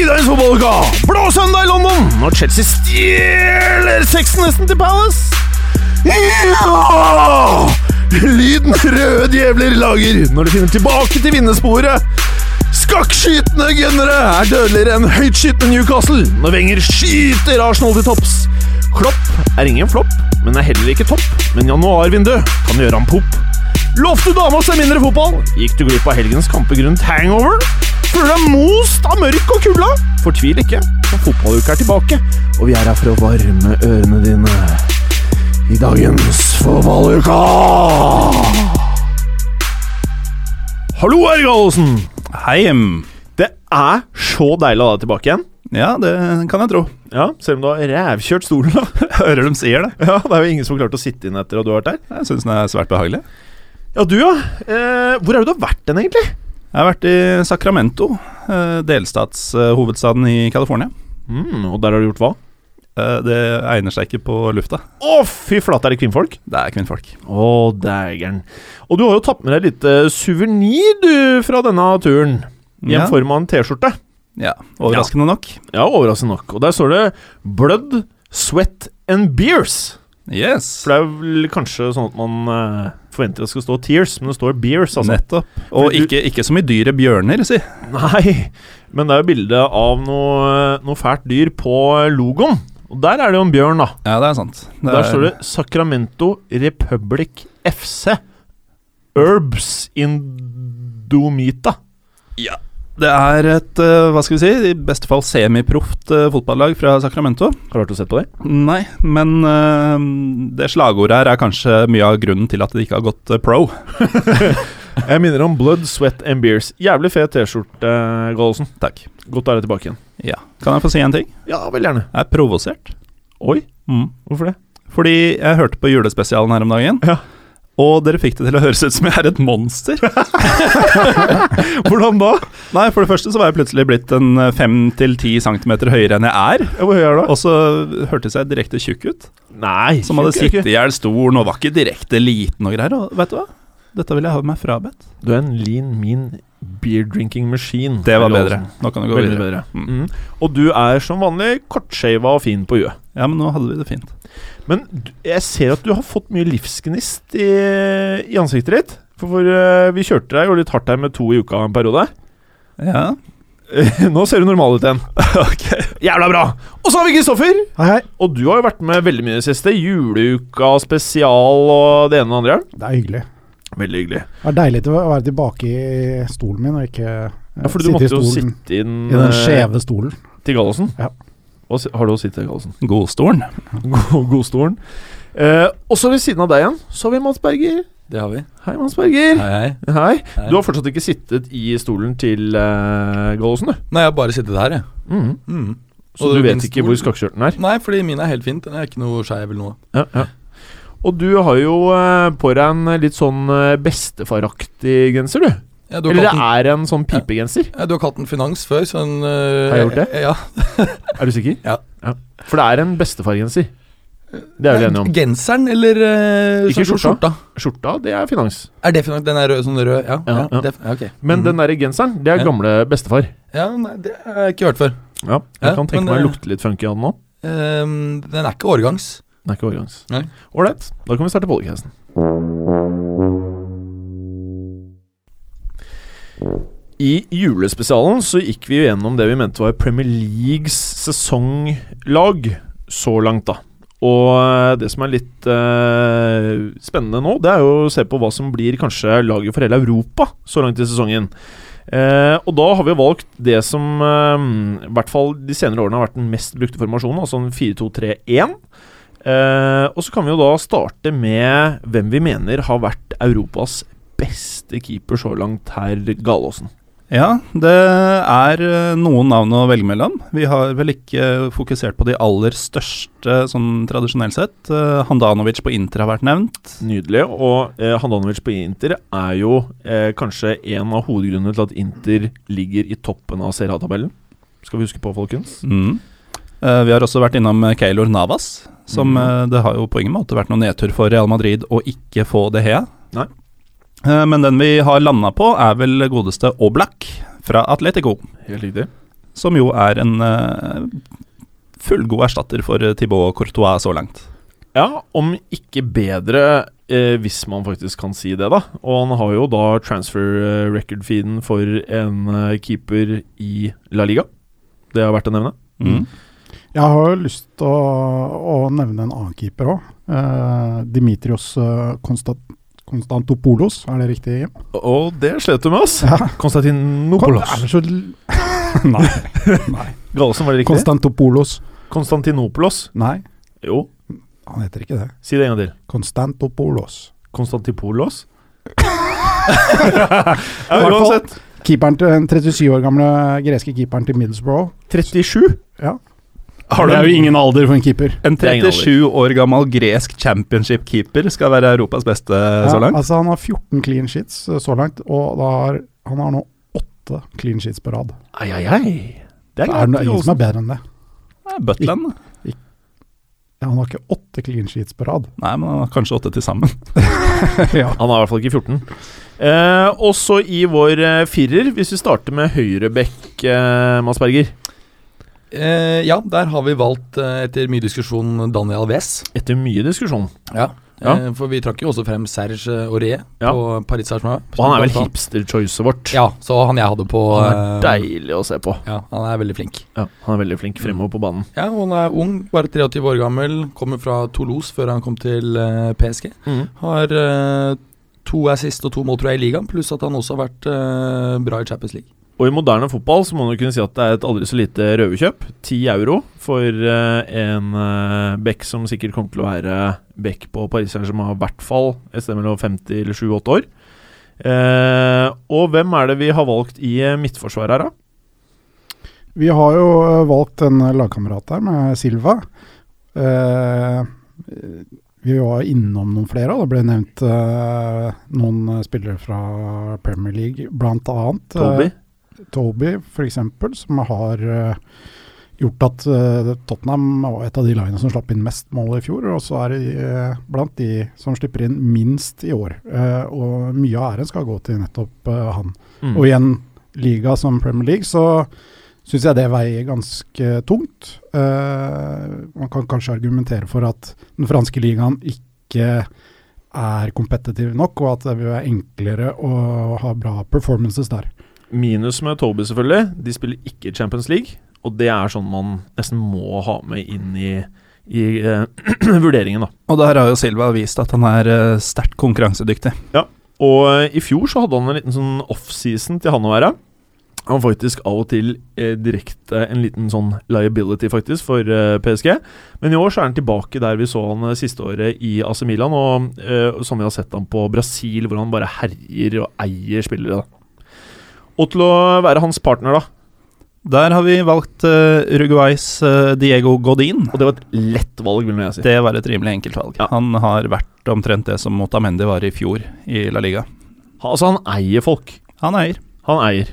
I dagens fotballuke! blå søndag i London når Chelsea stjeler sexen nesten til Palace. Ja! Lyden røde djevler lager når de finner tilbake til vinnersporet. Skakkskytende gunnere er dødeligere enn høytskytende Newcastle når Wenger skyter Arsenal til topps. Klopp er ingen flopp, men er heller ikke topp. Men januarvindu kan gjøre ham pop. Lovte dama å se mindre fotball? Gikk du glipp av helgens kamper grunnet hangover? Føler deg most av mørk og kulda? Fortvil ikke, for fotballuka er tilbake, og vi er her for å varme ørene dine i dagens fotballuka. Hallo, Erik Gallosen. Hei. em. Det er så deilig å ha deg tilbake igjen. Ja, det kan jeg tro. Ja, Selv om du har rævkjørt stolen, da. Hører de sier det. Ja, Det er jo ingen som har klart å sitte inn etter at du har vært der. Jeg syns den er svært behagelig. Ja, du, ja. Eh, hvor er det du har vært den, egentlig? Jeg har vært i Sacramento, eh, delstatshovedstaden i California. Mm, og der har du gjort hva? Eh, Det egner seg ikke på lufta. Å, fy flate, er det kvinnfolk? Det er kvinnfolk. Å, dægeren. Og du har jo tatt med deg litt eh, suvenir, du, fra denne turen. I en Ja. form av en T-skjorte. Ja, Overraskende nok. Ja, overraskende nok. Og der står det 'Blood, Sweat and Beers'. Yes. For det er vel kanskje sånn at man forventer at det skal stå 'Tears', men det står 'Beers', altså. Nettopp. Og du- ikke, ikke som i dyret bjørner, si. Nei, men det er jo bilde av noe, noe fælt dyr på logoen. Og der er det jo en bjørn, da. Ja, det er sant. Det der står det Sacramento Republic FC. Herbs Indomita. Det er et, eh, hva skal vi si, i beste fall semiproft eh, fotballag fra Sacramento. Har du vært og sett på det? Nei, men eh, det slagordet her er kanskje mye av grunnen til at det ikke har gått pro. Jeg minner om Blood, Sweat and Beers. Jævlig fet T-skjorte, Gallosen. Takk. Godt å ha deg tilbake igjen. Ja. Kan jeg få si en ting? Ja, vel gjerne. Jeg er provosert. Oi, Mm. hvorfor det? Fordi jeg hørte på julespesialen her om dagen, Ja. Og dere fikk det til å høres ut som jeg er et monster. Hvordan da? Nei, for det første så var jeg plutselig blitt en fem til ti centimeter høyere enn jeg er. Hvor høy er du? Og så hørtes jeg direkte tjukk ut. Nei, Som hadde sittet i hjel stolen og var ikke direkte liten og greier. Og vet du hva? Dette vil jeg ha meg frabedt. Du er en lean, mean beer drinking machine. Det var bedre. Nå kan det gå Veldig videre. bedre. Mm. Mm. Og du er som vanlig kortshava og fin på huet. Ja, men nå hadde vi det fint. Men jeg ser at du har fått mye livsgnist i, i ansiktet ditt. For, for uh, vi kjørte deg jo litt hardt her med to i uka en periode. Ja. Nå ser du normal ut igjen. ok. Jævla bra! Og så har vi Kristoffer. Hei, hei. Og du har jo vært med veldig mye i det siste. Juleuka spesial og det ene og det andre. Det er hyggelig. Veldig hyggelig. Det er deilig å være tilbake i stolen min og ikke eh, Ja, for du sitte i måtte jo sitte inn i den eh, skjeve stolen. til Gallosen. Ja. Si- har du å si til Gallosen? Godstolen. God, godstolen. Eh, og så ved siden av deg igjen, så har vi Mads Berger. Det har vi. Hei, Mads Berger. Hei, hei. Hei. Hei. Du har fortsatt ikke sittet i stolen til uh, Gallosen, du. Nei, jeg har bare sittet her, jeg. Mm. Mm. Så Og du vet ikke hvor skakkskjørten er? Nei, fordi min er helt fint. Den er ikke noe skeiv eller noe. Ja, ja. Og du har jo eh, på deg en litt sånn bestefaraktig genser, du. Ja, Eller det er en sånn pipegenser. ja, du har kalt den Finans før, så den uh, Har jeg gjort det? Ja. Er du sikker? Ja. For det er en bestefargenser. Det er vi enige om. Genseren eller uh, Ikke skjorta. skjorta. Skjorta, det er finans. Er det Finans? Den er rød, sånn rød? Ja. Ja, ja, ja. Det, ja ok. Men mm. den derre genseren, det er Ja. gamle bestefar. Ja, nei, det har jeg ikke hørt før. Ja, Jeg Ja, kan tenke men, meg eh, å lukte litt funky av den nå. Ehm, den er ikke årgangs. Den er ikke årgangs. Ålreit, da kan vi starte podcasten. I julespesialen så gikk vi gjennom det vi mente var Premier Leagues sesonglag så langt, da. Og eh, det som er litt eh, spennende nå, det er jo å se på hva som blir kanskje laget for hele Europa så langt i sesongen. Eh, og da har vi valgt det som eh, i hvert fall de senere årene har vært den mest brukte formasjonen, altså en 4-2-3-1. Eh, og så kan vi jo da starte med hvem vi mener har vært Europas beste keeper så langt, herr Galåsen. Ja, det er eh, noen navn å velge mellom. Vi har vel ikke fokusert på de aller største sånn tradisjonelt sett. Eh, Handanovic på Inter har vært nevnt. Nydelig. Og eh, Handanovic på Inter er jo eh, kanskje en av hovedgrunnene til at Inter ligger i toppen av Serie. Skal vi huske på, folkens. Mm. Eh, vi har også vært innom eh, Keylor Navas, som mm. det har jo på ingen måte vært noen nedtur for Real Madrid å ikke få De Hea. Nei. Eh, men den vi har landa på, er vel godeste Oblak fra Atletico. Helt riktig. Som jo er en eh, fullgod erstatter for eh, Thibaut Courtois så langt. Ja, om ikke bedre, eh, hvis man faktisk kan si det, da. Og han har jo da transfer eh, record-feeden for en eh, keeper i La Liga. Det har vært å nevne. Mm. Jeg har jo lyst til å, å nevne en annen keeper òg. Dimitrios uh, Konstantopoulos, er det riktig? Og det slet du med, ass! Ja. Konstantinopoulos. L- Nei. Nei. Gallosen, var det riktig? Konstantopoulos. Konstantinopoulos. Nei, Jo, han heter ikke det. si det en gang til. Konstantopoulos. Konstantipoulos? Ja, fall- uansett. Keeperen til Den 37 år gamle greske keeperen til Middlesbrough. 37? Ja. Har det er jo ingen alder for en keeper. En Det er ingen 37 år gammel gresk championship-keeper skal være Europas beste Ja, så langt. altså Han har 14 clean sheets eh, så langt, og da har, han har nå åtte clean sheets på rad. Ai, ai, ai. Det er Det er ingen som er bedre enn det. Det er Butland. Ja, han har ikke åtte clean sheets på rad. Nei, men han har kanskje åtte til sammen. ja. Han har i hvert fall ikke 14. Eh, også i vår eh, firer, hvis vi starter med høyrebekk, eh, Mads Berger. Eh, ja, der har vi valgt, eh, etter mye diskusjon, Daniel Alves. Etter mye diskusjon. Ja. Ja. Eh, for vi trakk jo også frem Serge Auré Ja. på Paris Saint-Germain. Og han er vel hipster-choicet vårt. Ja, så han jeg hadde på Han er eh, deilig å se på. Ja, han er veldig flink. Ja, han er veldig flink fremover på banen. Ja, og Han er ung, bare 23 år gammel. Kommer fra Toulouse før han kom til uh, PSG. Har uh, to assist og to mål tror jeg i ligaen, pluss at han også har vært uh, bra i Champions League. Og i moderne fotball så må man jo kunne si at det er et aldri så lite røverkjøp. 10 euro for eh, en uh, bekk som sikkert kommer til å være bekk på Paris Saint-Germain i hvert fall et sted mellom 50 eller 7-8 år. Eh, og hvem er det vi har valgt i eh, midtforsvaret her, da? Vi har jo eh, valgt en lagkamerat her med Silva. Eh, vi var innom noen flere, og det ble nevnt eh, noen eh, spillere fra Premier League, blant annet. eh, Toby? Toby, f.eks., som har eh, gjort at eh, Tottenham var et av de lagene som slapp inn mest mål i fjor. Og så er de eh, blant de som slipper inn minst i år. Og mye av æren skal gå til nettopp han. Mm. Og i en liga som Premier League så syns jeg det veier ganske tungt. Man kan kanskje argumentere for at den franske ligaen ikke er kompetitiv nok, og at det vil være enklere å ha bra performances der. Minus med Toby, selvfølgelig. De spiller ikke Champions League. Og det er sånn man nesten må ha med inn i, i uh, vurderingen, da. Og der har jo Silva vist at han er uh, sterkt konkurransedyktig. Ja, Og uh, i fjor så hadde han en liten sånn offseason til han å være. Han faktisk av og til eh, direkte en liten sånn liability, faktisk, for eh, PSG. Men i år så er han tilbake der vi så han eh, siste året i AC Milan, og som vi har sett han på Brasil, hvor han bare herjer og eier spillere. da. Og til å være hans partner, da. Der har vi valgt uh, Uruguays uh, Diego Godin. Og det var et lett valg, vil jeg si. Det var et rimelig enkelt valg. Ja. Han har vært omtrent det som Motamendi var i fjor i La Liga. Ha- Altså, han eier folk. Han eier. Han eier.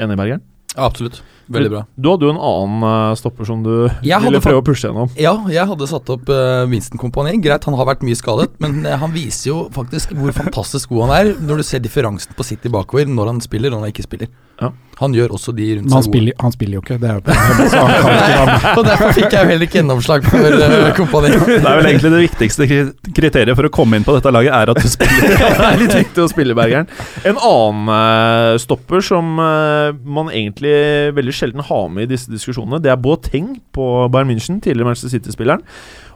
Enig, Bergeren? Ja, absolutt. Veldig bra. Du hadde jo en annen eh, stopper som du Jeg ville prøve å pushe gjennom. Ja, jeg hadde satt opp uh, Winston Kompani. Greit, han har vært mye skadet, men uh, han viser jo faktisk hvor fantastisk god han er når du ser differansen på City bakover når han spiller og når han ikke spiller. Ja. Han gjør også de rundt seg han spiller, han spiller jo ikke, det er jo problemet. Og derfor fikk jeg jo heller ikke gjennomslag for uh, Kompani. Det er vel egentlig det viktigste kriteriet for å komme inn på dette laget, er at du spiller. det er litt viktig å spille, Bergeren. En annen uh, stopper som uh, man egentlig veldig sjelden har med i disse diskusjonene, det er Boateng på Bayern München, tidligere Manchester City-spilleren.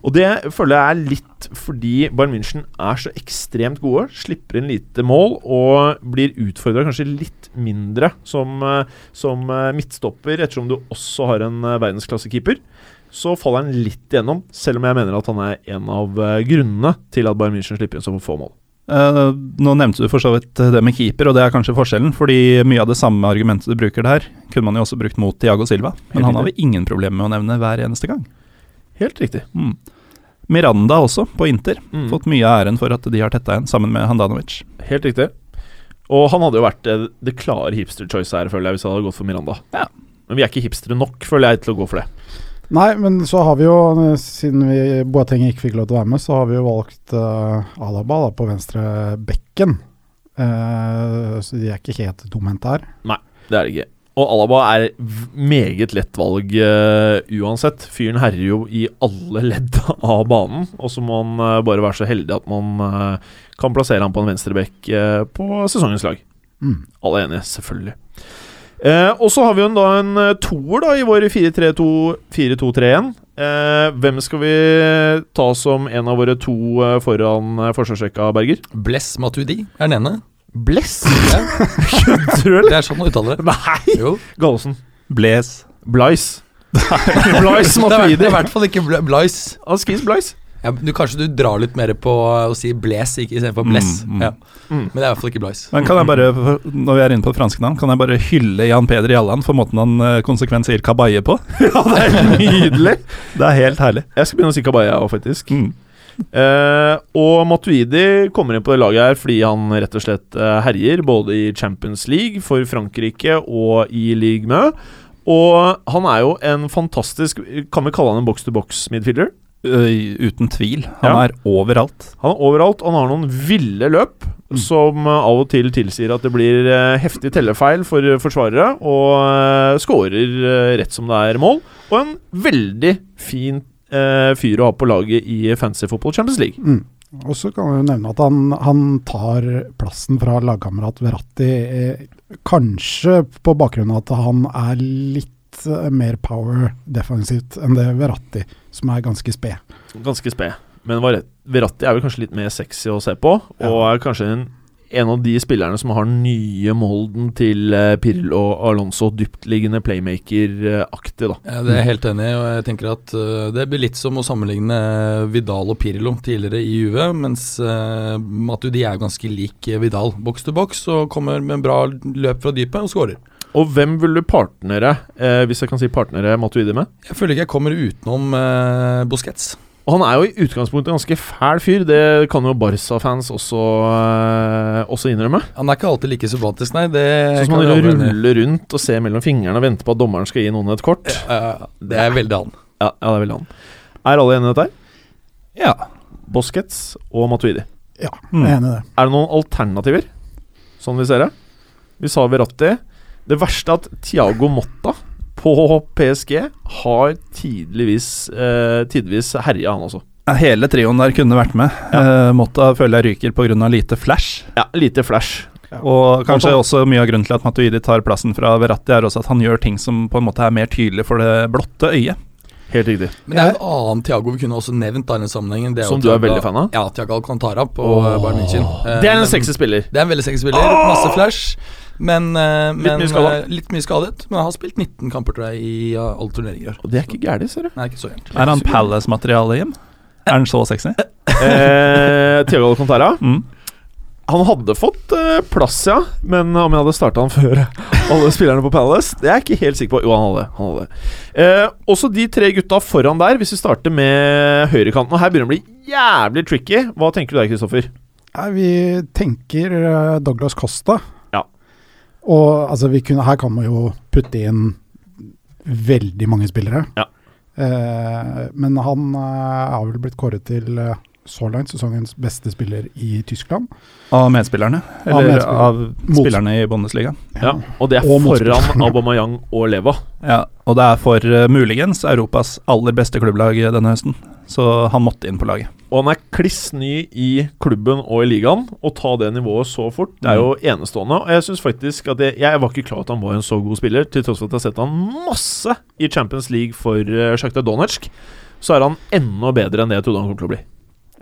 Og det føler jeg er litt fordi Bayern München er så ekstremt gode, slipper inn lite mål og blir utfordra kanskje litt mindre som, eh, som eh, midtstopper, ettersom du også har en eh, verdensklassekeeper. Så faller han litt igjennom, selv om jeg mener at han er en av grunnene til at Bayern München slipper inn så få mål. Uh, nå nevnte du for så vidt det med keeper, og det er kanskje forskjellen. Fordi mye av det samme argumentet du bruker der, kunne man jo også brukt mot Diago Silva. Men han har vi ingen problemer med å nevne hver eneste gang. Helt riktig. Mm. Miranda også, på Inter. Mm. Fått mye av æren for at de har tetta igjen, sammen med Handanovic. Helt riktig. Og han hadde jo vært det, det klare hipster-choice her, føler jeg, hvis jeg hadde gått for Miranda. Ja. Men vi er ikke hipstere nok, føler jeg, til å gå for det. Nei, men så har vi jo, eh, siden vi Boateng ikke fikk lov til å være med, så har vi jo valgt uh, Alaba da, på venstre bekken. Uh, så de er ikke helt tomhendte her. Nei, Det er det ikke. Og Alaba er meget lett valg uh, uansett. Fyren herjer jo i alle ledd av banen, og så må han uh, bare være så heldig at man uh, kan plassere han på en venstrebekk uh, på sesongens lag. Mm. Alle er enige, selvfølgelig. Eh, og så har vi jo en, da en toer da i vår 4-3-2-4-2-3-1. Eh, hvem skal vi ta som en av våre to foran uh, forsvarsrekka, Berger? Bless Matuidi er den ene. Bless? Kødder du, eller? det er sånn man uttaler det. Nei! Jo. Gallosen. Blaze. Blice. Blice Det er, i hvert- det Matuidi. er i hvert fall ikke Bl- Blice. Han skriver Blice. Ja, du, kanskje du drar litt mer på å si Bles ikke istedenfor Bless. Mm, mm. Ja. Mm. Men det er i hvert fall ikke Blice. Men kan jeg bare, når vi er inne på det franske navn, kan jeg bare hylle Jan Peder Jalland for måten han eh, konsekvent sier kabaye på? Ja, det er helt nydelig. Det er helt herlig. Jeg skal begynne å si kabaya òg, faktisk. Mm. Eh, og Matuidi kommer inn på det laget her fordi han rett og slett uh, herjer, både i Champions League for Frankrike og i Ligue Mø. Og han er jo en fantastisk Kan vi kalle han en box-to-box-midfielder? Uh, uten tvil. Han Ja. er overalt. Han er overalt, og han har noen ville løp som eh, av og til tilsier at det blir heftig tellefeil for forsvarere, og uh, skårer rett som det er mål. Og en veldig fin eh, fyr å ha på laget i Fancy Football Champions League. Mm. Og så kan vi jo nevne at han, han tar plassen fra lagkamerat Verratti, eh, kanskje på bakgrunn av at han er litt eh, mer power defensivt enn det Verratti, som er ganske sped. Ganske sped. Men Verratti er vel kanskje litt mer sexy å se på, og Ja. er kanskje en, en av de spillerne som har den nye molden til eh, Pirlo og Alonso, dyptliggende playmaker-aktig, da. Ja, det er jeg helt enig i, og jeg tenker at øh, det blir litt som å sammenligne Vidal og Pirlo tidligere i Juve, mens uh, Matuidi er ganske lik eh, Vidal. Boks til boks og kommer med en bra løp fra dypet og skårer. Og hvem vil du partnere, eh, hvis jeg kan si partnere, Matuidi med? Jeg føler ikke jeg kommer utenom uh, Busquets. Og han er jo i utgangspunktet en ganske fæl fyr, det kan jo Barca-fans også, eh, også innrømme. Han er ikke alltid like sympatisk, nei. Det Sånn som kan han ruller rundt og ser mellom fingrene og venter på at dommeren skal gi noen et kort. Eh, det er veldig han. Ja, ja det er veldig han. Er alle enige i dette? her? Ja. Boskets og Matuidi. Ja, Mm. jeg er enig i det. Er det noen alternativer, sånn vi ser det? Vi sa Verratti. Det verste er at Thiago Motta på PSG har tidligvis, eh, tidvis herja, han også. Hele trioen der kunne vært med. Eh, Motta føler jeg ryker pga. lite flash. Ja, lite flash. Og kanskje Motta- også mye av grunnen til at Matuidi tar plassen fra Verratti, er også at han gjør ting som på en måte er mer tydelig for det blotte øyet. Helt riktig. Men det er en annen Thiago vi kunne også nevnt i denne sammenhengen. Det Som du er veldig fan av? Ja, Thiago Alcantara på oh. Bayern München. Eh, Det er en sexy spiller. Det er en veldig sexy spiller. Masse flash. Men, men, Litt mye eh, litt mye skadet. Men jeg har spilt 19 kamper, tror jeg, i uh, alle turneringer. Og det er ikke gærent, ser du. Nei, ikke så gærent. Er han Palace-materiale, hjem? Er han så sexy? Eh, Tiago Alcantara. Mm. Han hadde fått eh, plass, ja. Men om jeg hadde starta han før alle spillerne på Palace, det er jeg ikke helt sikker på. Jo, han hadde. Han hadde. Eh, også de tre gutta foran der, hvis vi starter med høyrekanten. Og her begynner det å bli jævlig tricky. Hva tenker du der, Kristoffer? Vi tenker eh, Douglas Costa. Og altså, vi kunne, her kan man jo putte inn veldig mange spillere. Ja. Eh, men han eh, har vel blitt kåret til eh, så langt sesongens beste spiller i Tyskland. Av medspillerne? Av Eller medspillere. av spillerne i Bundesliga? Ja, Og det er Og foran Aubameyang og Leva. Ja, og det er for uh, muligens Europas aller beste klubblag denne høsten. Så han måtte inn på laget. Og han er kliss ny i klubben og i ligaen. Å ta det nivået så fort, det er jo enestående. Og jeg syns faktisk at jeg, jeg var ikke klar over at han var en så god spiller, til tross for at jeg har sett han masse i Champions League for uh, Shakhtar Donetsk. Så er han enda bedre enn det jeg trodde han kom til å bli.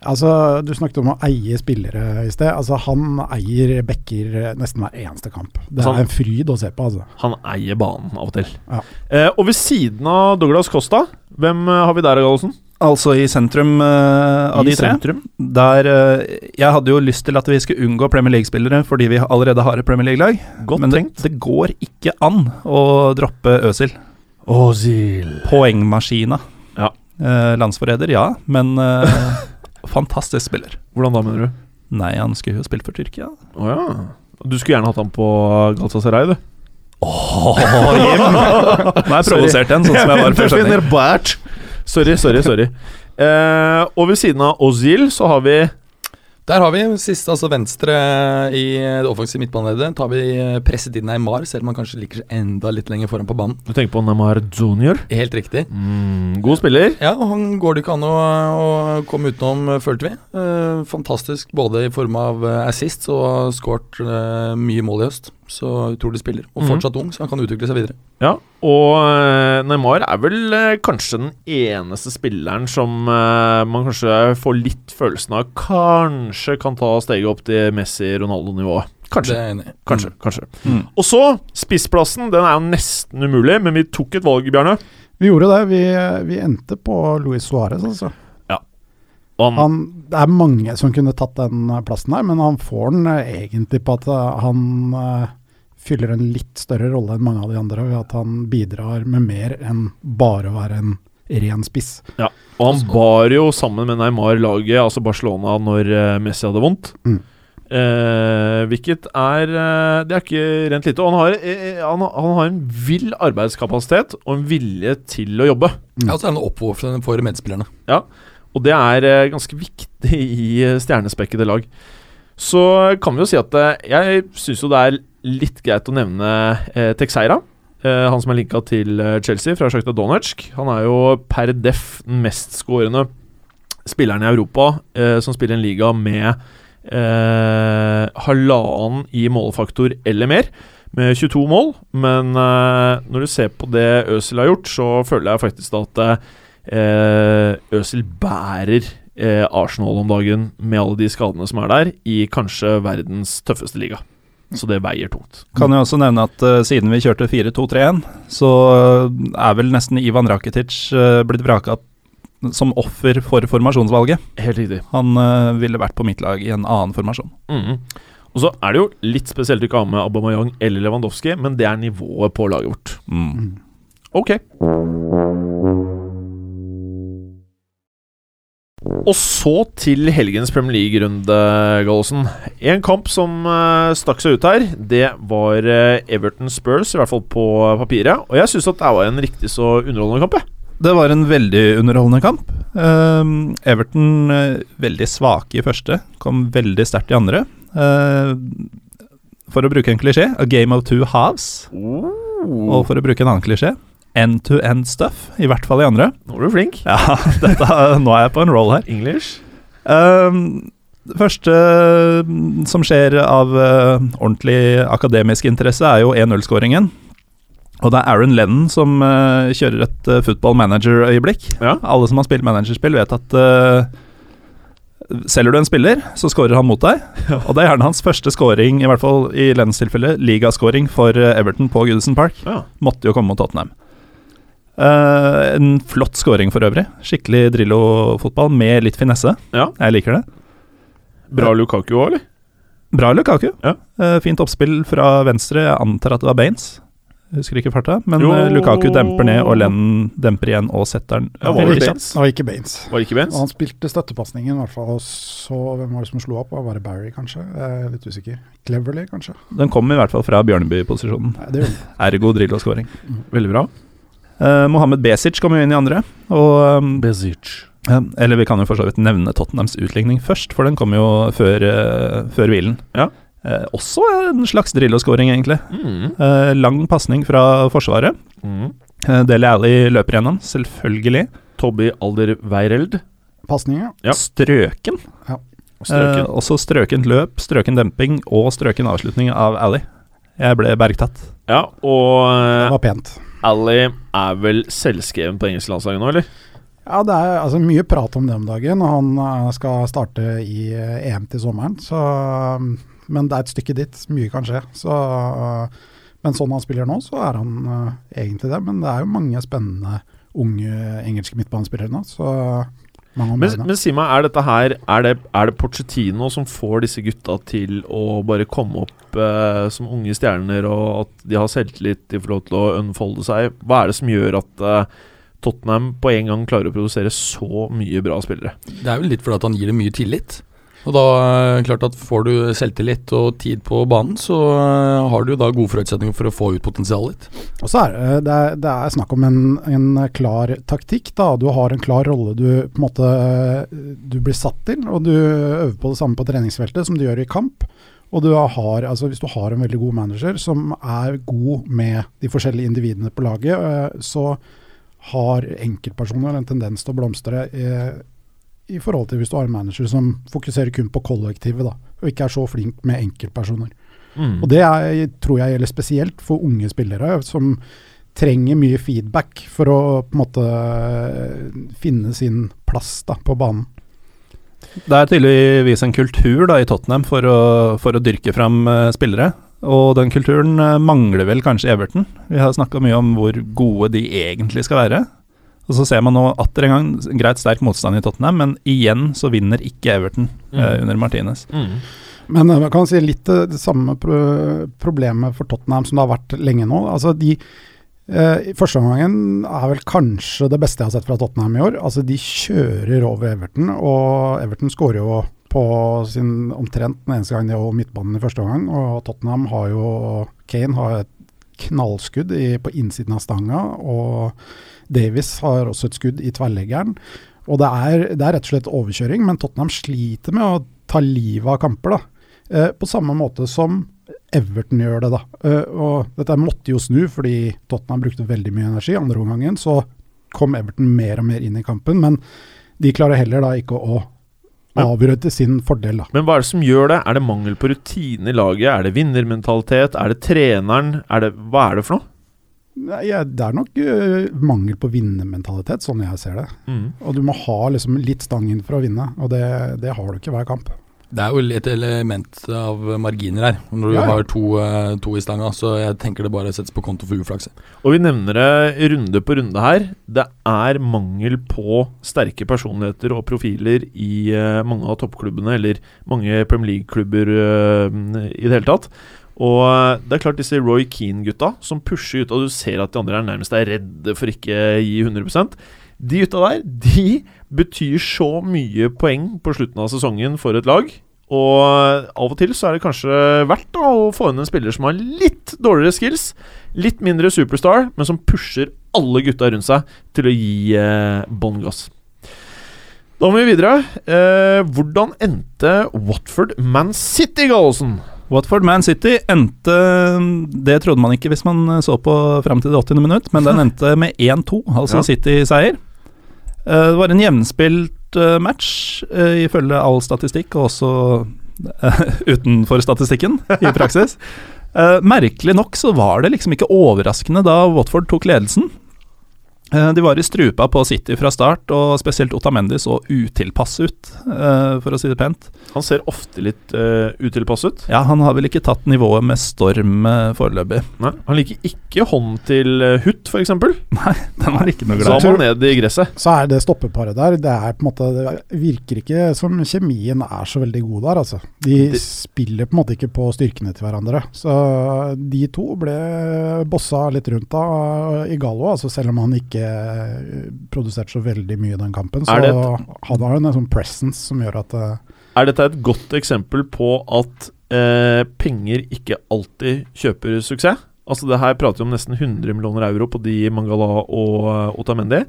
Altså, Du snakket om å eie spillere i sted. Altså, Han eier backer nesten hver eneste kamp. Det er en fryd å se på. altså. Han eier banen av og til. Ja. Eh, og ved siden av Douglas Costa, hvem eh, har vi der, Gallosen? Altså i sentrum eh, av I de tre. sentrum. Der eh, Jeg hadde jo lyst til at vi skulle unngå Premier League-spillere fordi vi allerede har et Premier League-lag. Godt Men det, tenkt. det går ikke an å droppe Øsil. Ozil. Poengmaskina. Ja. Eh, landsforræder, ja, men eh, fantastisk spiller. Hvordan da, mener du? Nei, han skulle jo spilt for Tyrkia. Oh, ja. Du skulle gjerne hatt ham på Galatasaray, du. Jim! Nå er jeg provosert igjen, sånn som jeg var før sending. Sorry, sorry, sorry. Uh, og ved siden av Ozil så har vi Der har vi siste, altså venstre i det offensive midtbaneleddet. Tar vi eh, presset inn Neymar, selv om han kanskje seg enda litt lenger foran på banen. Du tenker på Neymar Junior. Helt riktig. Mm, god spiller. Ja, og han går det ikke an å, å komme utenom, eh, følte vi. Eh, fantastisk både i form av assist og skåret eh, mye mål i høst. Så utrolig spiller. Og Mhm. fortsatt ung, så han kan utvikle seg videre. Ja, og eh, Neymar er vel eh, kanskje den eneste spilleren som eh, man kanskje får litt følelsen av kanskje kan ta steget opp til Messi-Ronaldo-nivået. Kanskje. Kanskje. kanskje. Mm. Og så, spissplassen. Den er jo nesten umulig, men vi tok et valg, Bjarne. Vi gjorde det. Vi, vi endte på Luis Suárez, altså. Han, Han, det er mange som kunne tatt den eh, plassen der, men han får den eh, egentlig på at eh, han uh, fyller en litt større rolle enn mange av de andre, ved at han bidrar med mer enn bare å være en ren spiss. og han bar jo sammen med Neymar laget, altså Barcelona, når Messi hadde vondt. Mm. Eh, hvilket er Det er ikke rent lite. Og han har, eh, han, han har en vill arbeidskapasitet og en vilje til å jobbe. Ja, og så er han oppofrende for medspillerne. Og det er eh, ganske viktig i eh, stjernespekkede lag. Så kan vi jo si at eh, jeg syns jo det er litt greit å nevne eh, Texeira. Eh, han som er linka til Chelsea fra Sjakta Donetsk. Han er jo per def den mestskårende spilleren i Europa eh, som spiller en liga med eh, halvannen i målfaktor eller mer, med 22 mål. Men uh, når du ser på det Øzil har gjort, så føler jeg faktisk da at eh, Øzil bærer eh, Arsenal om dagen med alle de skadene som er der, i kanskje verdens tøffeste liga. Så det veier tungt. Kan jo også nevne at uh, siden vi kjørte 4-2-3-1, så er vel nesten Ivan Rakitic uh, blitt vraka som offer for formasjonsvalget. Helt riktig. Han uh, ville vært på mitt lag i en annen formasjon. Mhm. Og så er det jo litt spesielt å ikke ha med Aubameyang eller Lewandowski, men det er nivået på laget vårt. Mm. Ok. Og så til helgens Premier League-runde, Gallosen. En kamp som uh, stakk seg ut her, det var uh, Everton Spurs, i hvert fall på papiret. Og jeg syns at det var en riktig så underholdende kamp, jeg. Det var en veldig underholdende kamp. Ehm, Everton eh, veldig svake i første, kom veldig sterkt i andre. For å bruke en klisjé, a game of two halves. Og for å bruke en annen klisjé, end to end stuff. I hvert fall i andre. Nå er du flink. Ja, dette, nå er jeg på en roll her. English. Um, det første mm, som skjer av uh, ordentlig akademisk interesse, er jo 1-0-skåringen. Og det er Aaron Lennon som uh, kjører et uh, football manager-øyeblikk. Ja. Alle som har spilt managerspill, vet at uh, selger du en spiller, så scorer han mot deg. Og det er gjerne hans første scoring, i hvert fall i Lennons tilfelle, ligascoring for Everton på Goodison Park. Ja. Måtte jo komme mot Tottenham. Eh, en flott scoring for øvrig. Skikkelig Drillo-fotball med litt finesse. Ja. Jeg liker det. Bra Lukaku òg, eller? Bra Lukaku. Ja. Uh, fint oppspill fra venstre. Jeg antar at det var Baines. Jeg husker ikke farta. Men Jo. eh, Lukaku demper ned, og Lennon demper igjen og setter den. Ja, var det. Baines? Det var ikke Baines. Var ikke Baines? Og han spilte støttepasningen, i hvert fall. Og så hvem var det som slo opp? Var det Barry, kanskje? Er litt usikker. Cleverly, kanskje? Den kom i hvert fall fra Bjørneby-posisjonen. Ergo Drillo-skåring. Veldig bra. Uh, Mohammed Besic kom jo inn i andre. Og, um, Besic. eh, eller vi kan jo for så vidt nevne Tottenhams utligning først, for den kom jo før, uh, før hvilen. Ja. Uh, også en slags Drillo-skåring, egentlig. Mm. Eh, lang pasning fra Forsvaret. Mm. Uh, Dele Alli løper gjennom, selvfølgelig. Tobby Alderweireld. Pasninger, Ja. Strøken. Strøken. Eh, også strøkent løp, strøken demping og strøken avslutning av Ally. Jeg ble bergtatt. Ja, og Det var pent. Ally er vel selvskreven på engelsk landslaget nå, eller? Ja, det er altså mye prat om det om dagen, og han eh, skal starte i eh, EM til sommeren. Så, um, men det er et stykke dit. Mye kan skje. Så, uh, men sånn han spiller nå, så er han uh, egentlig det. Men det er jo mange spennende unge engelske midtbanespillere nå. Så Men, men si meg, er dette her Er det, er det Pochettino som får disse gutta til å bare komme opp eh, som unge stjerner, og at de har selvtillit, de får lov til å unfolde seg? Hva er det som gjør at eh, Tottenham på en gang klarer å produsere så mye bra spillere? Det er vel litt fordi at han gir det mye tillit. Og da er det klart at får du selvtillit og tid på banen, så eh, har du da gode forutsetninger for å få ut potensialet ditt. Og så er det, det, det er snakk om en, en klar taktikk. da, Du har en klar rolle du på en måte du blir satt til, og du øver på det samme på treningsfeltet som du gjør i kamp. Og du har, altså Hvis du har en veldig god manager som er god med de forskjellige individene på laget, eh, så har enkeltpersoner en tendens til å blomstre eh, i forhold til hvis du har en manager som fokuserer kun på kollektivet, da, og ikke er så flink med enkeltpersoner. Mm. Og det er, tror jeg gjelder spesielt for unge spillere, som trenger mye feedback for å på en måte finne sin plass da, på banen. Det er tydeligvis en kultur da i Tottenham for å, for å dyrke fram eh, spillere. Og den kulturen eh, mangler vel kanskje Everton. Vi har snakka mye om hvor gode de egentlig skal være. Og så ser man nå atter en gang greit sterk motstand i Tottenham, men igjen så vinner ikke Everton eh, Mm. under Martinez. Mm. Men eh, man kan si litt eh, det samme pro problemet for Tottenham som det har vært lenge nå. Altså de eh, i Første omgangen er vel kanskje det beste jeg har sett fra Tottenham i år. Altså De kjører over Everton, og Everton skårer jo på sin omtrent den eneste gang de holder midtbanen i første omgang. Og Tottenham har jo Kane har et knallskudd i, på innsiden av stanga, og Davies har også et skudd i tverrleggeren. Og det er, det er rett og slett overkjøring, men Tottenham sliter med å ta livet av kamper. da. Eh, på samme måte som Everton gjør det. da. Eh, og Dette måtte jo snu fordi Tottenham brukte veldig mye energi. Andre omgangen så kom Everton mer og mer inn i kampen, men de klarer heller da ikke å avgjøre til sin fordel. da. Men hva er det som gjør det? Er det mangel på rutine i laget? Er det vinnermentalitet? Er det treneren? Er det, hva er det for noe? Det er nok eh, mangel på vinnermentalitet, sånn jeg ser det. Mm. Og du må ha liksom litt stang inn for å vinne, og det, det har du ikke hver kamp. Det er jo et element av marginer her, når du Ja, ja. har to, eh, to i stanga. Så jeg tenker det bare settes på konto for uflaks. Og vi nevner det runde på runde her. Det er mangel på sterke personligheter og profiler i eh, mange av toppklubbene, eller mange Premier League-klubber i det hele tatt. Og eh, det er klart disse Roy Keane-gutta som pusher ut, og du ser at de andre er nærmest er redde for ikke gi 100% De gutta der, de betyr så mye poeng på slutten av sesongen for et lag. Og av og til så er det kanskje verdt da, å få inn en spiller som har litt dårligere skills, litt mindre superstar, men som pusher alle gutta rundt seg til å gi eh, bånn gass. Da må vi videre. Eh, hvordan endte Watford Man City, Gallosen? Watford Man City endte Det trodde man ikke hvis man så på fram til det 80. minutt, men den endte med 1-2, altså Ja. City-seier. Eh, Det var en jevnspilt eh, match, eh, ifølge all statistikk, og også eh, utenfor statistikken, i praksis. Eh, Merkelig nok så var det liksom ikke overraskende da Watford tok ledelsen. Eh, De var i strupa på City fra start, og spesielt Otamendi så utilpass ut, eh, for å si det pent. Han ser ofte litt uh, utilpass ut. Ja, han har vel ikke tatt nivået med storm foreløpig. Nei, Han liker ikke hånd til Hutt, f.eks. Den var ikke noe glad i. han ned i gresset. Så er det stoppeparet der, det er på en måte Det virker ikke som kjemien er så veldig god der, altså. De Det- spiller på en måte ikke på styrkene til hverandre. Så de to ble bossa litt rundt da i Gallo, altså selv om han ikke eh, produserte så veldig mye i den kampen. Så et, han har han en sånn presence som gjør at eh, Er dette et godt eksempel på at eh, penger ikke alltid kjøper suksess? Altså det her prater vi om nesten 100 millioner euro på de Mangala og eh, Otamendi.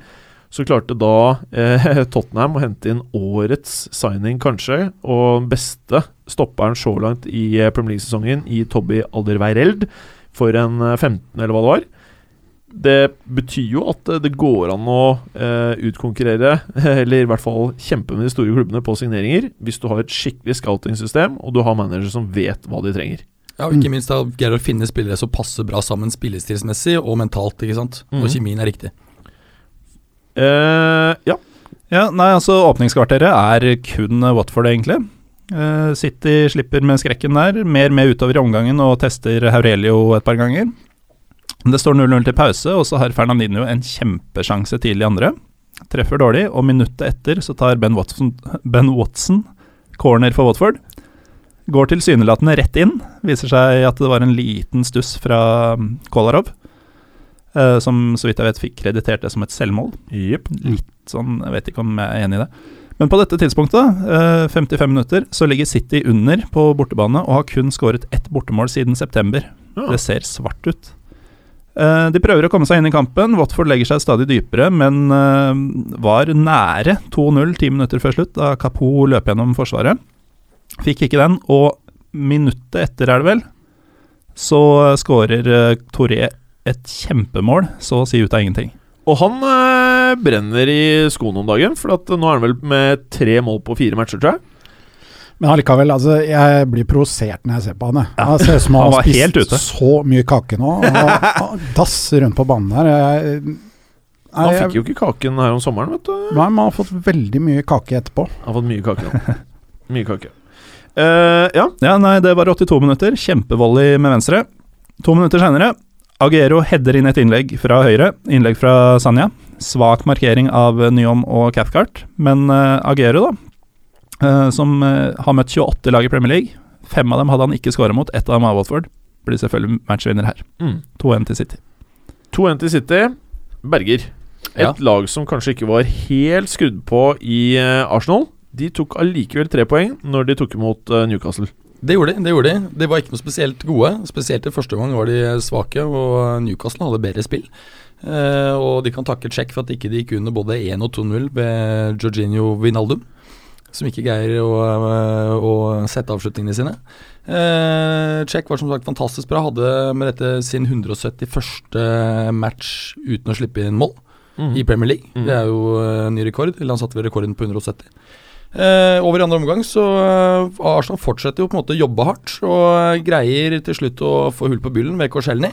Så klarte da eh, Tottenham å hente inn årets signing, kanskje, og beste stopperen så langt i Premier League-sesongen, i Tobby Alderweireld, for en eh, 15, eller hva det var. Det betyr jo at eh, det går an å eh, utkonkurrere, eller i hvert fall kjempe med de store klubbene på signeringer, hvis du har et skikkelig scouting-system, og du har managere som vet hva de trenger. Ja, og ikke minst da greier å finne spillere som passer bra sammen spillestilsmessig og mentalt, ikke sant. Mhm. Og kjemien er riktig. Eh, ja. Ja, nei, altså Åpningskvarteret er kun Watford, egentlig. Eh, City slipper med skrekken der. Mer med utover i omgangen og tester Haurelio et par ganger. Det står 0-0 til pause, og så har Fernandinho en kjempesjanse tidlig i andre. Treffer dårlig, og minuttet etter så tar Ben Watson, ben Watson corner for Watford. Går tilsynelatende rett inn. Viser seg at det var en liten stuss fra um, Kolarov, eh, som så vidt jeg vet fikk kreditert det som et selvmål. Yep. Litt sånn, jeg vet ikke om jeg er enig i det. Men på dette tidspunktet, eh, 55 minutter, så ligger City under på bortebane og har kun skåret ett bortemål siden september. Ja. Det ser svart ut. Eh, de prøver å komme seg inn i kampen. Watford legger seg stadig dypere, men eh, var nære 2-0 ti minutter før slutt, da Kapo løp gjennom forsvaret. Fikk ikke den, og minuttet etter, er det vel, så skårer uh, Toré et kjempemål, så å si ut av ingenting. Og han eh, brenner i skoene om dagen, for nå er han vel med tre mål på fire matcher, tror jeg. Men allikevel, altså, jeg blir provosert når jeg ser på han. jeg. Han ser ut som han har spist ute. så mye kake nå. Og og dasser rundt på banen her. Jeg, nei, Han fikk jo ikke kaken her om sommeren, vet du. nei, han har fått veldig mye kake etterpå. Han har fått mye kake nå. Mye kake. Uh, ja. Ja, nei, det var 82 minutter. Kjempevolley med venstre. To minutter senere, Aguero header inn et innlegg fra høyre. Innlegg fra Sanja. Svak markering av Nyom og Cathcart. Men uh, Aguero, da, som eh, har møtt 28 lag i Premier League. Fem av dem hadde han ikke skåra mot, ett av dem var Watford. Blir selvfølgelig matchvinner her. Mm. 2-1 til City. 2-1 til City. Berger. Et Ja. lag som kanskje ikke var helt skrudd på i eh, Arsenal. De tok allikevel tre poeng når de tok imot eh, Newcastle. Det gjorde de. det gjorde De De var ikke noe spesielt gode. Spesielt i første gang var de svake, og Newcastle hadde bedre spill. Eh, og de kan takke Czech for at ikke de gikk under både 1 og 2-0 ved Jorginho Vinaldum, som ikke greier å, eh, å sette avslutningene sine. Czech var som sagt fantastisk bra. Hadde med dette sin 171. match uten å slippe inn mål i Premier League. Mm. Det er jo eh, ny rekord. Eller han satte vel rekorden på 170. Eh, over i andre omgang så eh, Arsenal fortsetter jo på en måte å jobbe hardt og eh, greier til slutt å få hull på byllen ved Korselny.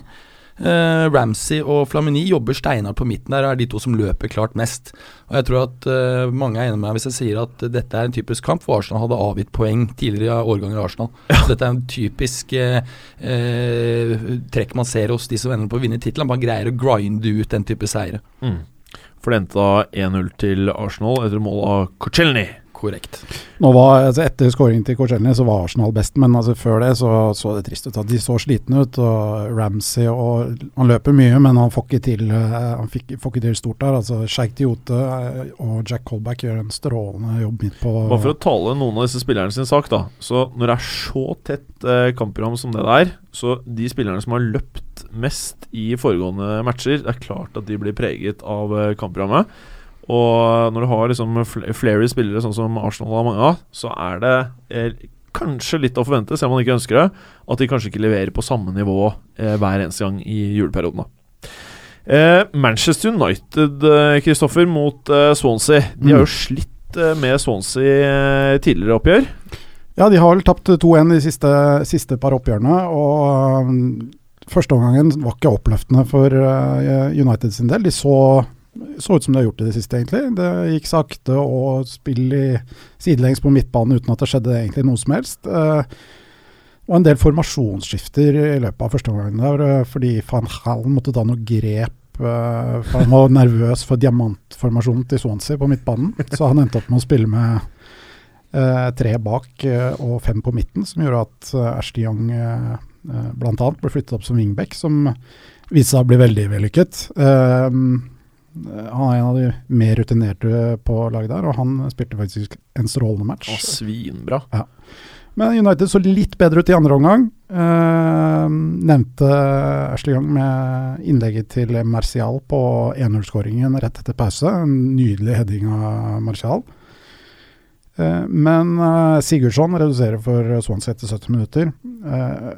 Eh, Ramsey og Flamini jobber steinhardt på midten der og er de to som løper klart mest. Og Jeg tror at uh, mange er enig med meg hvis jeg sier at dette er en typisk kamp hvor Arsenal hadde avgitt poeng tidligere i årganger i Arsenal. Dette er en typisk uh, trekk man ser hos de som ender på å vinne tittelen. Man greier å grinde ut den type seire. Mm. For det endte da 1-0 til Arsenal etter mål av Korchelny. Korrekt. Nå var, altså Etter skåringen til Korselny så var Arsenal best, men altså før det så, så det trist ut. at De så slitne ut. og Ramsey og Han løper mye, men han får ikke til eh, Han fikk, får ikke til stort der. altså Sheikh Diote eh, og Jack Colback gjør en strålende jobb midt på Bare for å tale noen av disse spillerne sin sak, da. Så når det er så tett eh, kampprogram som det der, så de spillerne som har løpt mest i foregående matcher, det er klart at de blir preget av eh, kampprogrammet. Og når du har liksom flere spillere sånn som Arsenal har mange av, så er det er kanskje litt å forvente, selv om man ikke ønsker det, at de kanskje ikke leverer på samme nivå eh, hver eneste gang i juleperioden. da. Eh, Manchester United, eh, Kristoffer, mot eh, Swansea. De har jo slitt eh, med Swansea eh, tidligere oppgjør. Ja, de har vel tapt 2-1 de siste, siste par oppgjørene. og um, Førsteomgangen var ikke oppløftende for uh, United sin del. De så, så ut som de har gjort det i det siste, egentlig. Det gikk sakte og spill i sidelengs på midtbanen uten at det skjedde egentlig noe som helst. Uh, og en del formasjonsskifter i løpet av første omgang der, uh, fordi van Halen måtte ta noe grep. uh, for han var nervøs for diamantformasjonen til Swansea på midtbanen, så han endte opp med å spille med Eh, tre bak eh, og fem på midten, som gjorde at uh, Ashley Young uh, bl.a. ble flyttet opp som wingback, som viste seg å bli veldig vellykket. Eh, han er en av de mer rutinerte på laget der, og han spilte faktisk en strålende match. Å, svinbra. Men United så litt bedre ut i andre omgang. Eh, nevnte Ashley Young med innlegget til Martial på 1-0-skåringen rett etter pause. En nydelig heading av Martial. Eh, men eh, Sigurdsson reduserer for Swansea etter 70 minutter. Eh,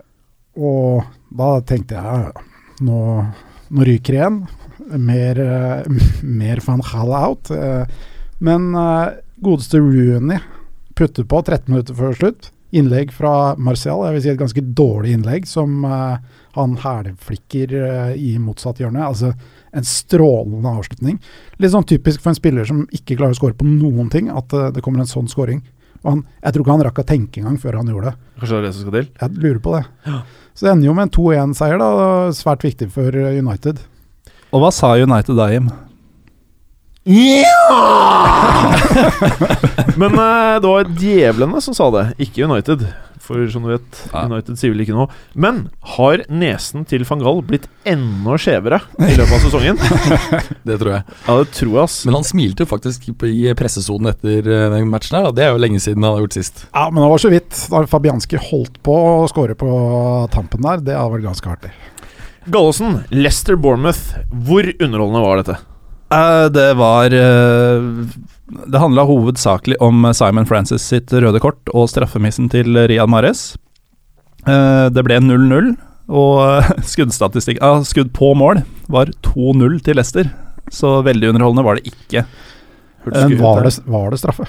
og da tenkte jeg nå, nå ryker igjen. Mer, eh, mer van Hall out. Eh, men eh, godeste Rooney putter på 13 minutter før slutt. Innlegg fra Marcial, jeg vil si et ganske dårlig innlegg, som han hælflikker i motsatt hjørne. Altså en strålende avslutning. Litt sånn typisk for en spiller som ikke klarer å skåre på noen ting, at det kommer en sånn scoring. Han, jeg tror ikke han rakk å tenke engang før han gjorde det. Kanskje det er det som skal til? Jeg lurer på det. Så det ender jo med en 2-1-seier, da. Svært viktig for United. Og hva sa United da, Jim? Ja! Men eh, det var djevlene som sa det, ikke United. For som du vet, Ja. United sier vel ikke noe. Men har nesen til van Gaal blitt enda skjevere i løpet av sesongen? Det tror jeg. Ja, det tror jeg, ass. Men han smilte jo faktisk på- i pressesonen etter eh, den matchen her. da. Det er jo lenge siden han har gjort sist. Ja, men det var så vidt. Da Fabianski holdt på å skåre på tampen der, det er vel ganske artig. Gallosen, Leicester Bournemouth. Hvor underholdende var dette? Uh, det var uh, Det handla hovedsakelig om Simon Francis sitt røde kort og straffemissen til Riyad Mares. Uh, det ble 0-0, og skuddstatistikk ah, Skudd på mål var 2-0 til Leicester. Så veldig underholdende var det ikke. Men var det. var det straffe?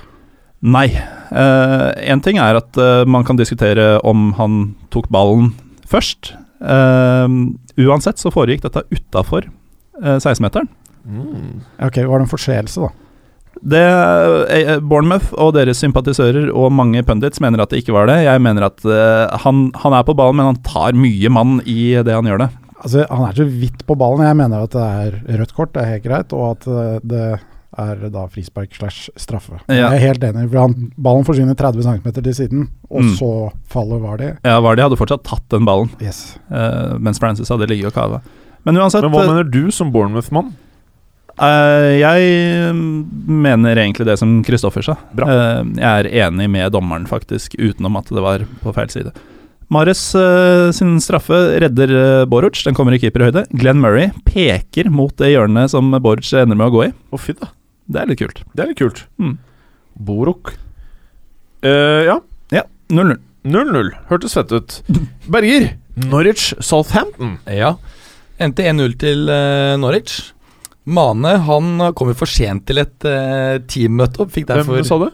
Nei. Én ting er at uh, man kan diskutere om han tok ballen først. Eh, uansett så foregikk dette utafor 16-meteren. Mm. Ok, var det en forseelse, da? Det, eh, Bournemouth og deres sympatisører og mange pundits mener at det ikke var det. Jeg mener at uh, han, han er på ballen, men han tar mye mann i det han gjør det. Altså, Han er så vidt på ballen. Jeg mener at det er rødt kort, det er helt greit. Og at eh, det er da frispark slash straffe. Ja. Jeg er helt enig. for han, Ballen forsvinner 30 cm til siden, og Mm. så faller Vardi. Ja, Vardi hadde fortsatt tatt den ballen, Yes. uh, mens Francis hadde ligget og kava. Men uansett Men hva mener du som Bournemouth-mann? Uh, jeg mener egentlig det som Kristoffer sa. Bra. Eh, jeg er enig med dommeren, faktisk, utenom at det var på feil side. Mares uh, sin straffe redder uh, Boruc, den kommer i keeperhøyde. Glenn Murray peker mot det hjørnet som Boruc ender med å gå i. Å, fy da. Det er litt kult. Det er litt kult. Mm. Borok. Eh, ja, Ja, 0-0. 0-0. Hørtes fett ut. Berger. Norwich Southampton. Ja. Endte 1-0 til eh, Norwich. Mane han kom jo for sent til et uh, teammøte og fikk derfor Hvem sa du?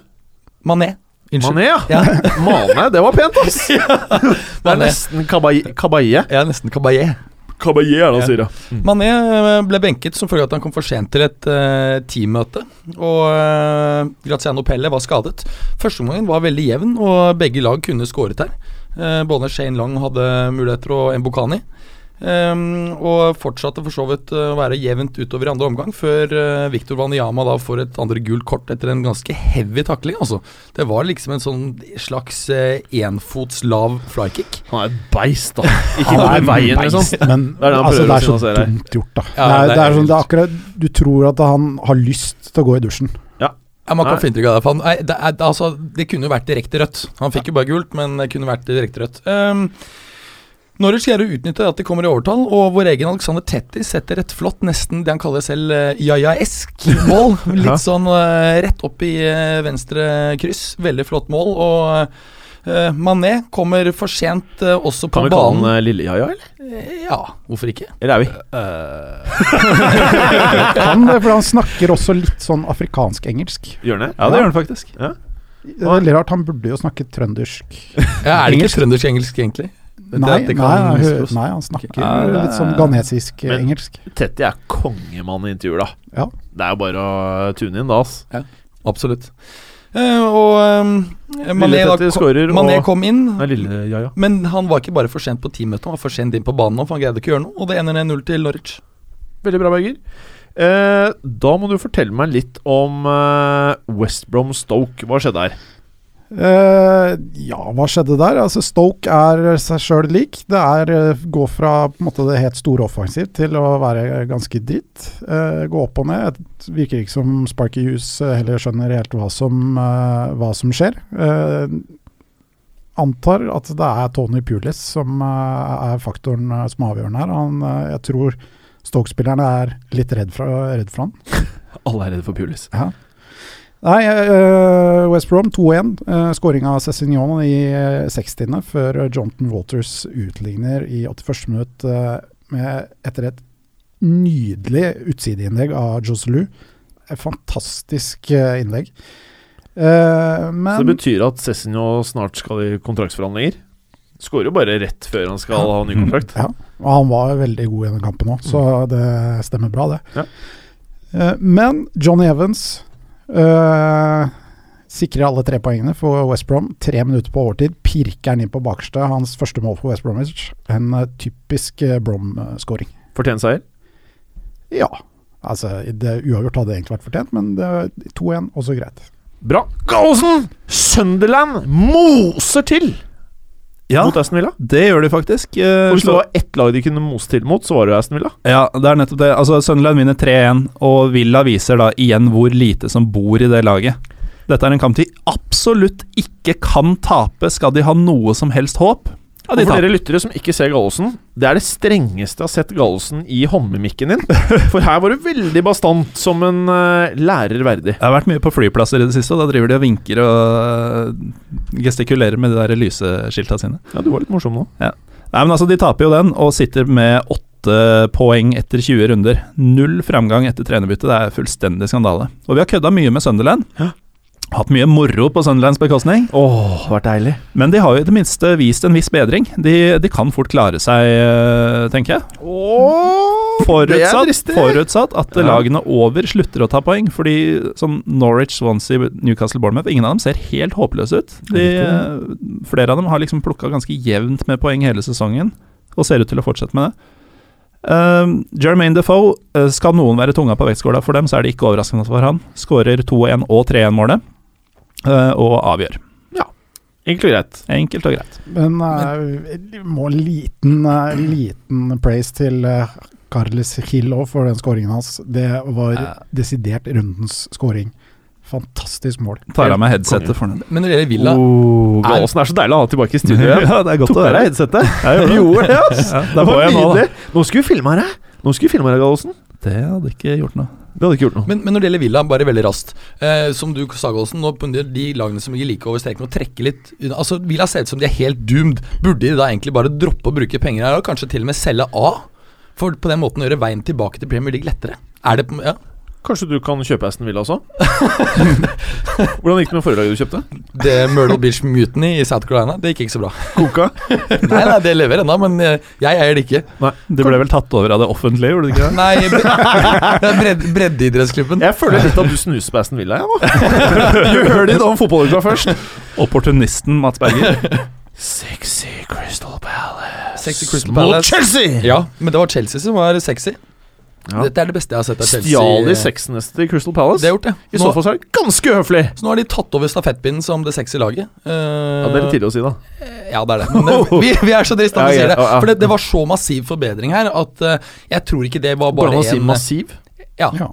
Mané. Unnskyld. Mané, ja. Ja, Mane, det var pent, ass! Det er Mané. nesten Kabaye. Kabaye, Ja, nesten. Kabaye er da, sier, jeg. Mm. Mané eh, ble benket som følge av at han kom for sent til et uh, teammøte. Og uh, Graziano Pelle var skadet. Førsteomgangen var veldig jevn, og begge lag kunne skåret her. Uh, både Shane Long hadde muligheter, og Mbokani. Ehm, og fortsatte for så vidt eh, å være jevnt utover i andre omgang, før uh, Victor Wanyama da får et andre gult kort etter en ganske heavy takling. Altså. Det var liksom en sånn slags uh, enfots lav flykick. Han er et beist, da. Ikke Han er i veien, liksom. Men Det er det altså, det er så dumt gjort, da. Ja, det, er, det det, er sånn, det er akkurat Du tror at han har lyst til å gå i dusjen. Ja, Man kan Nei. få inntrykk av det. Han, nei, det, altså, det kunne jo vært direkte rødt. Han fikk jo bare gult, men det kunne vært direkte rødt. Um, Norwich greier å utnytte at de kommer i overtall, og vår egen Alexander Tetti setter et flott, nesten det han kaller selv uh, jaja-esk mål. Litt sånn eh, rett opp i eh, venstre kryss. Veldig flott mål. Og eh, Mané kommer for sent eh, også på banen. Kan vi kalle banen. han eh, Lille-Jaja, eller? Eh, ja, hvorfor ikke? Eller er vi? Han, det, for han snakker også litt sånn afrikansk-engelsk. Gjør han det? Ja, det gjør han faktisk. Det er veldig rart, han burde jo snakke trøndersk. Ja, er det ikke trøndersk-engelsk, egentlig? Det- Nei, det nei, han nei, han snakker Ja, det litt sånn ghanesisk Men- engelsk. Tetty er kongemann i intervjuer, da. Ja. Det er jo bare å tune inn, da, ass. Absolutt. Eh, og um, Mané, da kom- Mané og kom inn, Nei, Lille-Jaja. men han var ikke bare for sent på teammøtet, han var for sent inn på banen, for han greide ikke å gjøre noe. Og det ender 0 til Norwich. Veldig bra, Berger. Eh, da må du fortelle meg litt om eh, West Brom Stoke. Hva skjedde her? Eh, ja, hva skjedde der? Altså Stoke er seg sjøl lik. Det er uh, gå fra måte det helt store offensivt til å være ganske dritt. Uh, gå opp og ned. Det virker ikke som Sparky Hughes eh, heller skjønner helt hva som, eh, hva som skjer. Eh, antar at det er Tony Pulis som eh, er faktoren eh, som er avgjørende her. Han, eh, jeg tror Stoke-spillerne er litt redd for, redd for han. Alle er redde for Pulis. Ja. Nei, uh, West Brom 2-1. Uh, Skåring av Cézignon i eh, 60. før Jonathan Walters utligner i 81. minutt eh, med, etter et nydelig utsideinnlegg av Joselu. Et fantastisk eh, innlegg. men Så det betyr at Cézinho snart skal i kontraktsforhandlinger? Skårer jo bare rett før han skal ha ny kontrakt. Ja, og han var veldig god i denne kampen òg, så det stemmer bra, det. Ja. Eh, men Johnny Evans eh, Sikrer alle tre poengene for West Brom. Tre minutter på overtid. Pirker han inn på bakerste. Hans første mål for West Bromwich. En eh, typisk eh, Brom-skåring. Fortjent seier. Ja. Altså, det uavgjort hadde egentlig vært fortjent, men er 2-1, også greit. Bra. Gallosen! Sunderland moser til Ja, mot Aston Villa. det gjør de faktisk. Eh, Og hvis det var ett lag de kunne mose til mot, så var det jo Aston Villa. Ja, det er nettopp det. Altså, Sunderland vinner 3-1, og Villa viser da igjen hvor lite som bor i det laget. Dette er en kamp de absolutt ikke kan tape, skal de ha noe som helst håp. Ja, de for dere lyttere som ikke ser Gallosen, det er det strengeste jeg har sett Gallosen i håndmimikken din. For her var du veldig bastant, som en uh, lærer verdig. Jeg har vært mye på flyplasser i det siste, og da driver de og vinker og øh, gestikulerer med de der lyseskilta sine. Ja, du var litt morsom nå. Nei, men altså, de taper jo den, og sitter med åtte poeng etter 20 runder. Null framgang etter trenerbytte, det er fullstendig skandale. Og vi har kødda mye med Sunderland. Ja. Hatt mye moro på Sunderlands bekostning. Åh, vært deilig. Men de har jo i det minste vist en viss bedring. De, de kan fort klare seg, øh, tenker jeg. Åh, Forutsatt, forutsatt at Ja. lagene over slutter å ta poeng. Fordi som Norwich, Swansea, Newcastle, Bournemouth Ingen av dem ser helt håpløse ut. De, øh, flere av dem har liksom plukka ganske jevnt med poeng hele sesongen, og ser ut til å fortsette med det. Um, Jermaine Defoe, uh, skal noen være tunga på vektskåla for dem, så er det ikke overraskende for han. Skårer 2-1 og 3-1-målet, øh, og avgjør. Enkelt og greit. Enkelt og greit. Men uh, må liten, uh, liten praise til uh, Carles Gillo for den skåringen hans. Det var uh, desidert rundens skåring. Fantastisk mål. Tar av meg headsetet for den. Men når det gjelder Villa Oh, Gallosen er så deilig å ha tilbake i studio igjen. ja, det er godt Tok å være deg headsetet? Jeg gjorde det. Gjorde det, ass. Ja, Det var nydelig. nå. Nå skulle vi filma deg. Nå skulle vi filma deg, Gallosen. Det hadde ikke gjort noe. Det hadde ikke gjort noe. Men, men når det gjelder Villa, bare veldig raskt. Eh, som du sa, nå de lagene som ligger like over streken, og trekker litt. Altså, Villa ser ut som de er helt doomed. Burde de da egentlig bare droppe å bruke penger her, og kanskje til og med selge A? For på den måten å gjøre veien tilbake til Premier League lettere. Er det ja. Kanskje du kan kjøpe Aston Villa også? Hvordan gikk det med forlaget du kjøpte? Det Myrtle Beach Mutiny i South Carolina, det gikk ikke så bra. Koka? Nei, nei, det lever ennå, men eh, jeg eier det ikke. Nei, Det ble vel tatt over av det offentlige, gjorde det ikke det? Nei, bre- bred, breddeidrettsklubben. Jeg føler litt at du snuser på Aston Villa, jeg nå. Du hørte det om fotballuka først? Opportunisten Mats Berger. Sexy Crystal Palace Sexy Crystal mot Palace. Chelsea! Ja, men det var Chelsea som var sexy. Ja. Dette er det beste jeg har sett av Chelsea. Stjal de sexneste til Crystal Palace? Det har gjort det. I Nå, så fall så er det ganske høflig. så nå har de tatt over stafettpinnen som det sexy laget. Uh, Ja, Det er litt tidlig å si, da. Ja, det er det. Men det, vi, vi er så driste at vi sier det. For det, det var så massiv forbedring her at uh, jeg tror ikke det var Går bare det an å si en massiv? Ja. Ja.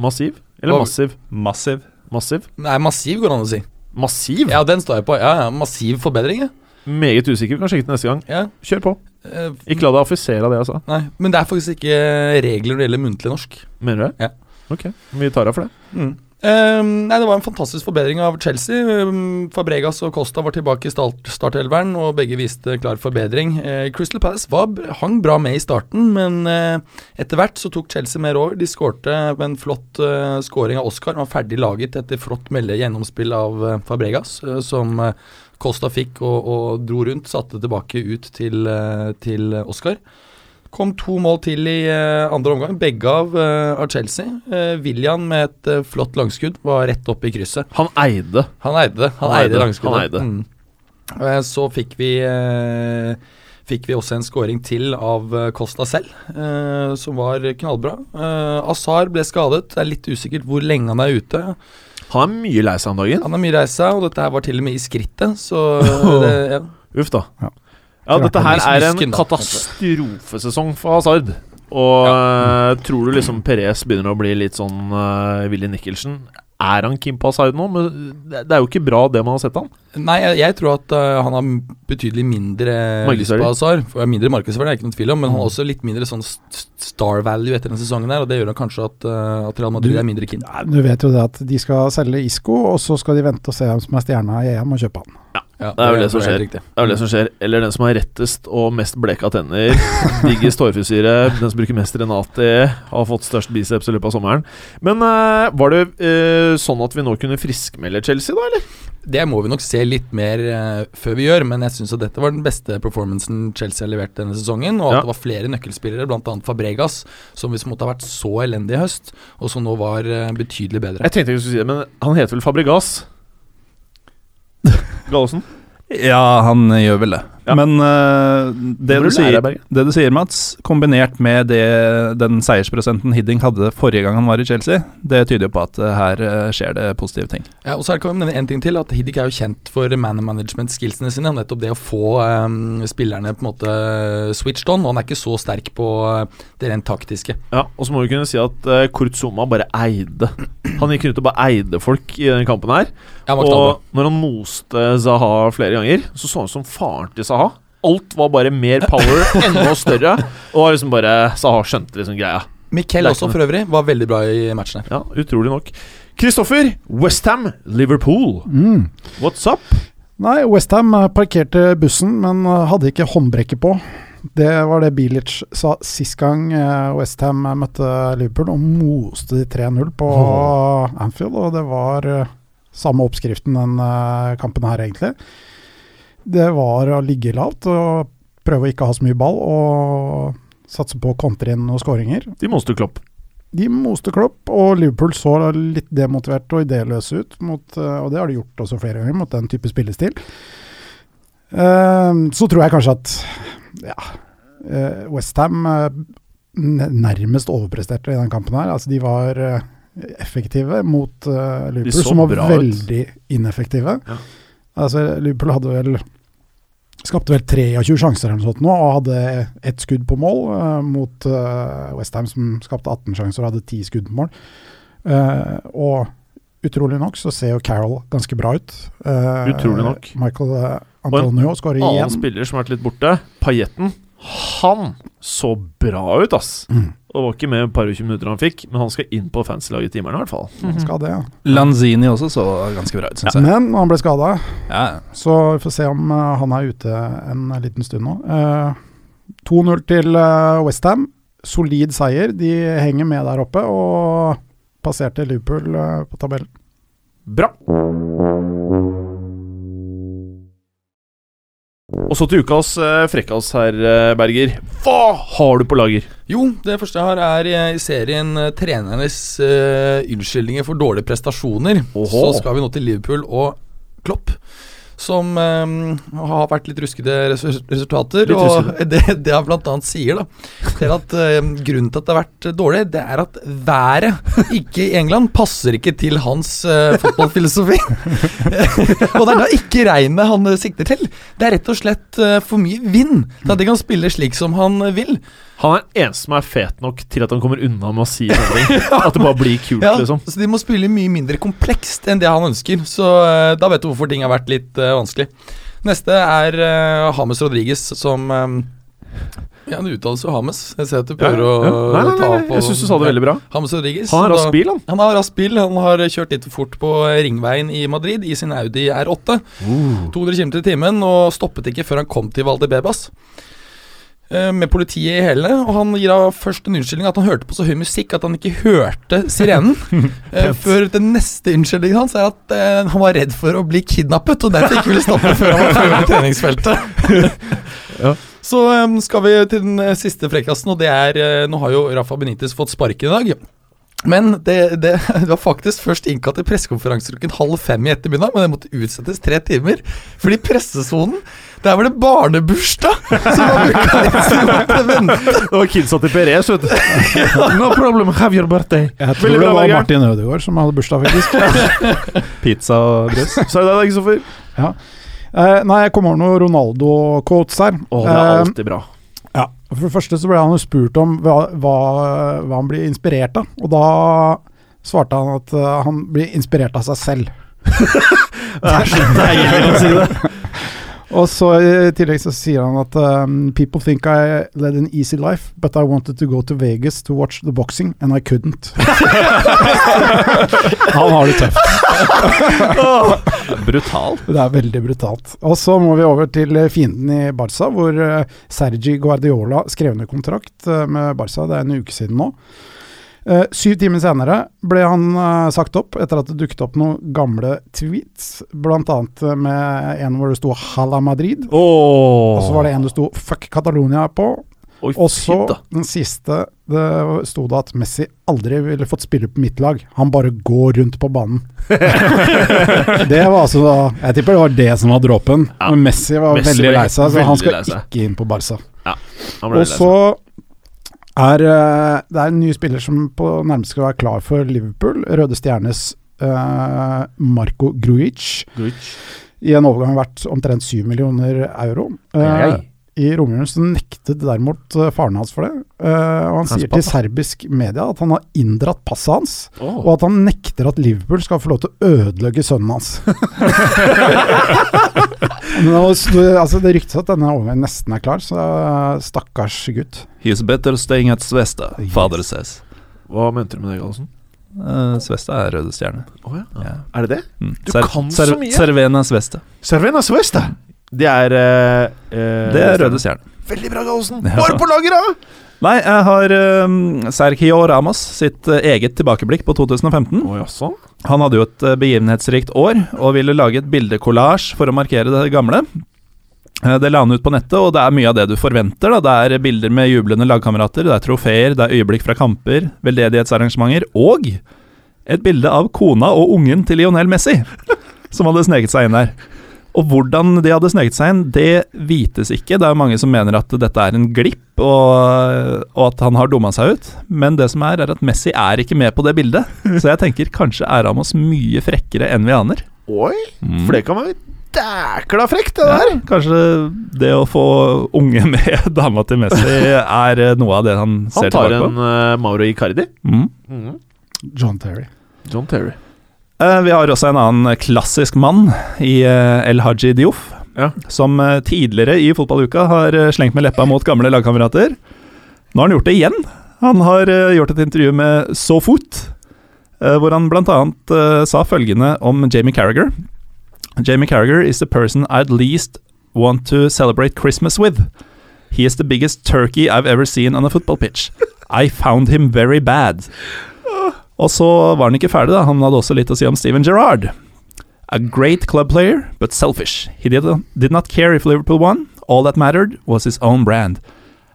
Massiv? Eller Hva- massiv? Massiv. Massiv? Nei, massiv går det an å si. Massiv? Ja, den står jeg på. Ja, ja, Massiv forbedring, ja. Meget usikker. Kan sjekke det neste gang. ja. Kjør på. Eh, Ikke la deg affisere av det jeg sa. Nei, men det er faktisk ikke regler når det gjelder muntlig norsk. Mener du det? Ja. Ok. Mye tar av for det. Mm. Eh, nei, Det var en fantastisk forbedring av Chelsea. Um, Fabregas og Costa var tilbake i start startelveren, og begge viste klar forbedring. Uh, Crystal Palace var, hang bra med i starten, men uh, etter hvert så tok Chelsea mer over. De skårte med en flott uh, scoring av Oscar. Han var ferdig laget etter flott melde gjennomspill av eh, Fabregas, eh, som Costa fikk og, og dro rundt. Satte tilbake ut til, eh, til Oscar. Kom to mål til i eh, andre omgang, begge av, eh, av Chelsea. William med et flott langskudd var rett opp i krysset. Han eide. Han eide det. Han, Han eide, langskuddet. Han eide. Mm. Så fikk vi Fikk vi også en scoring til av Costa selv, som var knallbra. Azar ble skadet. Det er litt usikkert hvor lenge han er ute. Han er mye lei seg om dagen. Han er mye lei seg, og dette her var til og med i skrittet, så det, ja. Uff, da. Ja. Ja, dette her er en katastrofesesong for Hazard. Og ja. tror du liksom Perez begynner å bli litt sånn uh, Willy Nicholson? Er han keen på Hazard nå? Men det er jo ikke bra, det man har sett han. Nei, jeg, jeg tror at uh, han har betydelig mindre lyst Markedsverdi. på Hazard. Mindre markedsverdi, det er ikke noen tvil om, men han har også litt mindre sånn st- star value etter denne sesongen der, og det gjør kanskje at, eh, at Real Madrid Du- er mindre keen. Ja, Du vet jo det at de skal selge Isco, og så skal de vente og se hvem som er stjerna i EM og kjøpe han. Ja, Det er vel det som skjer. Det er vel det som skjer. Eller den som har rettest og mest bleka tenner, diggest hårfrisyre, den som bruker mest Renati, har fått størst biceps i løpet av sommeren. Men eh, var det eh, sånn at vi nå kunne friskmelde Chelsea, da, eller? Det må vi nok se litt mer uh, før vi gjør, men jeg syns at dette var den beste performancen Chelsea har levert denne sesongen, og at Ja. det var flere nøkkelspillere, bl.a. Fabregas, som hvis måtte ha vært så elendig i høst, og som nå var uh, betydelig bedre. Jeg tenkte jeg skulle si det, men han heter vel Fabregas? Gallosen? Ja, han gjør vel det. Ja. Men uh, det, du sier, det du sier, Mats, kombinert med det, den seiersprosenten Hiddink hadde forrige gang han var i Chelsea, det tyder jo på at uh, her eh, skjer det positive ting. Ja, og så er det kan en ting til, at Hiddink er jo kjent for man management-skillsene sine. Nettopp det å få um, spillerne på en måte switched on, og han er ikke så sterk på det rent taktiske. Ja, og så må vi kunne si at uh, Kurt Zuma bare eide. Han gikk rundt og bare eide folk i denne kampen her. Ja. Og når han moste Zaha flere ganger, så så han ut som faren til Zaha. Alt var bare mer power, enda større. Og liksom bare Saha skjønte liksom greia. Mikkel er også, for øvrig, var veldig bra i matchen her. Ja, utrolig nok. Kristoffer, Westham, Liverpool. Mm. What's up? Nei, Westham parkerte bussen, men eh, hadde ikke håndbrekket på. Det var det Bilic sa sist gang Westham møtte Liverpool, og moste de 3-0 på Anfield. Og det var eh, samme oppskriften den eh, kampen her, egentlig. Det var å ligge lavt og prøve å ikke ha så mye ball, og satse på å kontre inn noen skåringer. De moste Klopp. De moste Klopp, og Liverpool så litt demotivert og idéløse ut, mot, eh, og det har de gjort også flere ganger, mot den type spillestil. Eh, så tror jeg kanskje at ja, uh, Westham nærmest overpresterte i den kampen her. Altså, de var eh, effektive mot eh, Liverpool, som var ut. veldig ineffektive. Ja. Altså, Liverpool hadde vel Skapte vel 23 sjanser eller noe sånt nå, og hadde ett skudd på mål, uh, mot uh, Westham som skapte 18 sjanser og hadde 10 skudd på mål. Uh, og utrolig nok så ser jo Carroll ganske bra ut. Uh, Utrolig nok. Michael uh, Antonio skårer Annen igjen. spiller som har vært litt borte, Pajetten. Han så bra ut, ass. Mm. Og var ikke med et par og 20 minutter han fikk, men han skal inn på fanslaget i timeren i hvert fall. Han skal det, ja. Lanzini også så ganske bra ut, syns jeg. Men han ble skada, Ja. så vi får se om uh, han er ute en liten stund nå. Uh, 2-0 til uh, Westham. Solid seier. De henger med der oppe og passerte Liverpool eh, på tabellen. Bra. Og så til ukas uh, frekkas her, eh, Berger. Hva har du på lager? Jo, det første jeg har er eh, i serien eh, trenernes eh, unnskyldninger for dårlige prestasjoner. Oho. Så skal vi nå til Liverpool og Klopp. Som um, har vært litt ruskete resu- resultater. Litt og det, det han annet sier, da er at um, grunnen til at det har vært dårlig, det er at været ikke i England passer ikke til hans uh, fotballfilosofi. og det er da ikke regnet han sikter til. Det er rett og slett uh, for mye vind til at de kan spille slik som han vil. Han er den eneste som er fet nok til at han kommer unna med å si noe. At det bare blir kult, Ja, liksom. så de må spille mye mindre komplekst enn det han ønsker. Så uh, da vet du hvorfor ting har vært litt uh, vanskelig. Neste er uh, Hames Rodriguez, som um, Ja, det uttales jo Hames. Jeg ser at du prøver ja. å Nei, nei, ta nei, på jeg syns du sa det veldig bra. Hames Rodriguez. Han har rask bil, han. Han har rask bil. Han har kjørt litt for fort på ringveien i Madrid i sin Audi R8. 200 km i timen, og stoppet ikke før han kom til Valdebebas. Eh, Med politiet i hele. og han gir av først en unnskyldning at han hørte på så høy musikk at han ikke hørte sirenen. Eh, før den neste unnskyldningen hans er at uh, han var redd for å bli kidnappet, og derfor ikke ville stoppe før han var i treningsfeltet. Ja. Så um, skal vi til den siste frekkasen, og det er uh, Nå har jo Rafa Benitez fått sparken i dag. Men det, det, det var faktisk først innkalt til pressekonferanse klokken halv fem i ettermiddag, men det måtte utsettes tre timer. Fordi pressesonen, der var det barnebursdag! Så var vente. Det var kidsa til Perez, vet du. No problem, have your birthday. Jeg tror det var Martin Ødegaard som hadde bursdag, faktisk. Pizza og brød. Sa du det, Kristoffer? Eh, nei, jeg kommer over noen Ronaldo-quotes her. Å, det er Eh, alltid bra. Ja, For det første så ble han jo spurt om hva, hva, hva han blir inspirert av, og da svarte han at eh, han blir inspirert av seg selv. Det er så deilig å si det. Og så i tillegg så sier han at um, People think I led an easy life, but I wanted to go to Vegas to watch the boxing, and I couldn't. han har det tøft. brutalt. Det er veldig brutalt. Og så må vi over til eh, fienden i Barca, hvor eh, Sergi Guardiola skrev under kontrakt eh, med Barca. Det er en uke siden nå. Eh, syv timer senere ble han uh, sagt opp etter at det dukket opp noen gamle tweets, annet eh, med en hvor det sto 'Hala Madrid'. Og så var det en det sto 'Fuck Catalonia' på. Oi, Og så den siste, det sto det at Messi aldri ville fått spille på mitt lag. Han bare går rundt på banen. det var altså da Jeg tipper det var det som var dråpen. Ja. Men Messi var Messi veldig lei seg, så han skal ikke inn på Barca. Ja, Og så. Er eh, det er en ny spiller som på nærmest skal være klar for Liverpool. Røde Stjernes eh, Marco Gruic. I en overgang verdt omtrent 7 millioner euro. Eh. I romjulen så nektet derimot eh, faren hans for det. Eh, og han Hans sier pappa. til serbisk media at han har inndratt passet hans, oh. og at han nekter at Liverpool skal få lov til å ødelegge sønnen hans. Men altså det ryktes at denne overgangen nesten er klar, så eh, stakkars gutt. He's better staying at Svesta, father says. Hva mente du med det, Gallosen? Uh, Svesta er røde stjerne. Oh, ja. Ja. Er det det? Mm. Du kan så mye. Servena Svesta. Servena Svesta. Det er eh, eh, Det er røde stjerne. Veldig bra, Gallosen. Ja. Bare på lager, da! Nei, jeg har um, Sergio Ramos sitt uh, eget tilbakeblikk på 2015. Å jaså? Han hadde jo et uh, begivenhetsrikt år og ville lage et bildekollasj for å markere det gamle. Eh, Det la han ut på nettet, og det er mye av det du forventer. Da. Det er bilder med jublende lagkamerater, det er trofeer, det er øyeblikk fra kamper, veldedighetsarrangementer og et bilde av kona og ungen til Lionel Messi, som hadde sneket seg inn der. Og hvordan de hadde sneket seg inn, det vites ikke. Det er mange som mener at dette er en glipp, og, og at han har dumma seg ut. Men det som er, er at Messi er ikke med på det bildet. Så jeg tenker kanskje er Ramos mye frekkere enn vi aner. Oi, Mm. for det kan være dækla frekt, det der. Ja, kanskje det å få unge med dama til Messi er eh, noe av det han, Han ser tar tilbake en uh, Mauro Icardi. Mm. John Terry. John Terry. Eh, Vi har også en annen klassisk mann i eh, El Haji Diouf, Ja. som eh, tidligere i fotballuka har slengt med leppa mot gamle lagkamerater. Nå har han gjort det igjen. Han har gjort et intervju med SoFoot, hvor han bl.a. Sa følgende om Jamie Carragher. Jamie Carragher is the person I'd least want to celebrate Christmas with. He is the biggest turkey I've ever seen on a football pitch. I found him very bad. Og så var han ikke ferdig, da. Han hadde også litt å si om Steven Gerrard. A great club player, but selfish. He did, did not care if Liverpool won. All that mattered was his own brand.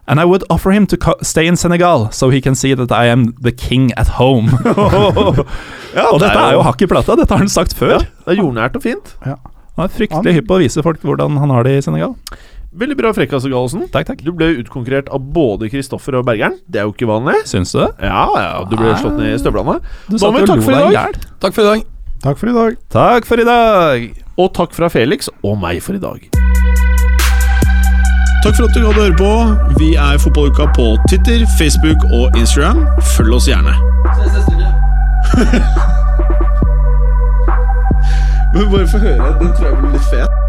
And I would offer him to stay in Senegal, so he can see that I am the king at home. Ja, og dette er jo hakk i plata, dette har han sagt før. ja, Det er jordnært og fint. Han er fryktelig hypp på å vise folk hvordan han har det i Senegal. Veldig bra frekkas, Gallosen. Takk, takk. Du ble utkonkurrert av både Kristoffer og Bergeren. Det er jo ikke vanlig. Syns du det? Ja, ja, du ble slått ned i støvlene. Du Da må vi takke for i dag. Takk for i dag. Takk for i dag. Takk for i dag. Og takk fra Felix og meg for i dag. Takk for at du gadd høre på. Vi er Fotballuka på Twitter, Facebook og Instagram. Følg oss gjerne. Men bare få høre. Den tror jeg blir litt fet.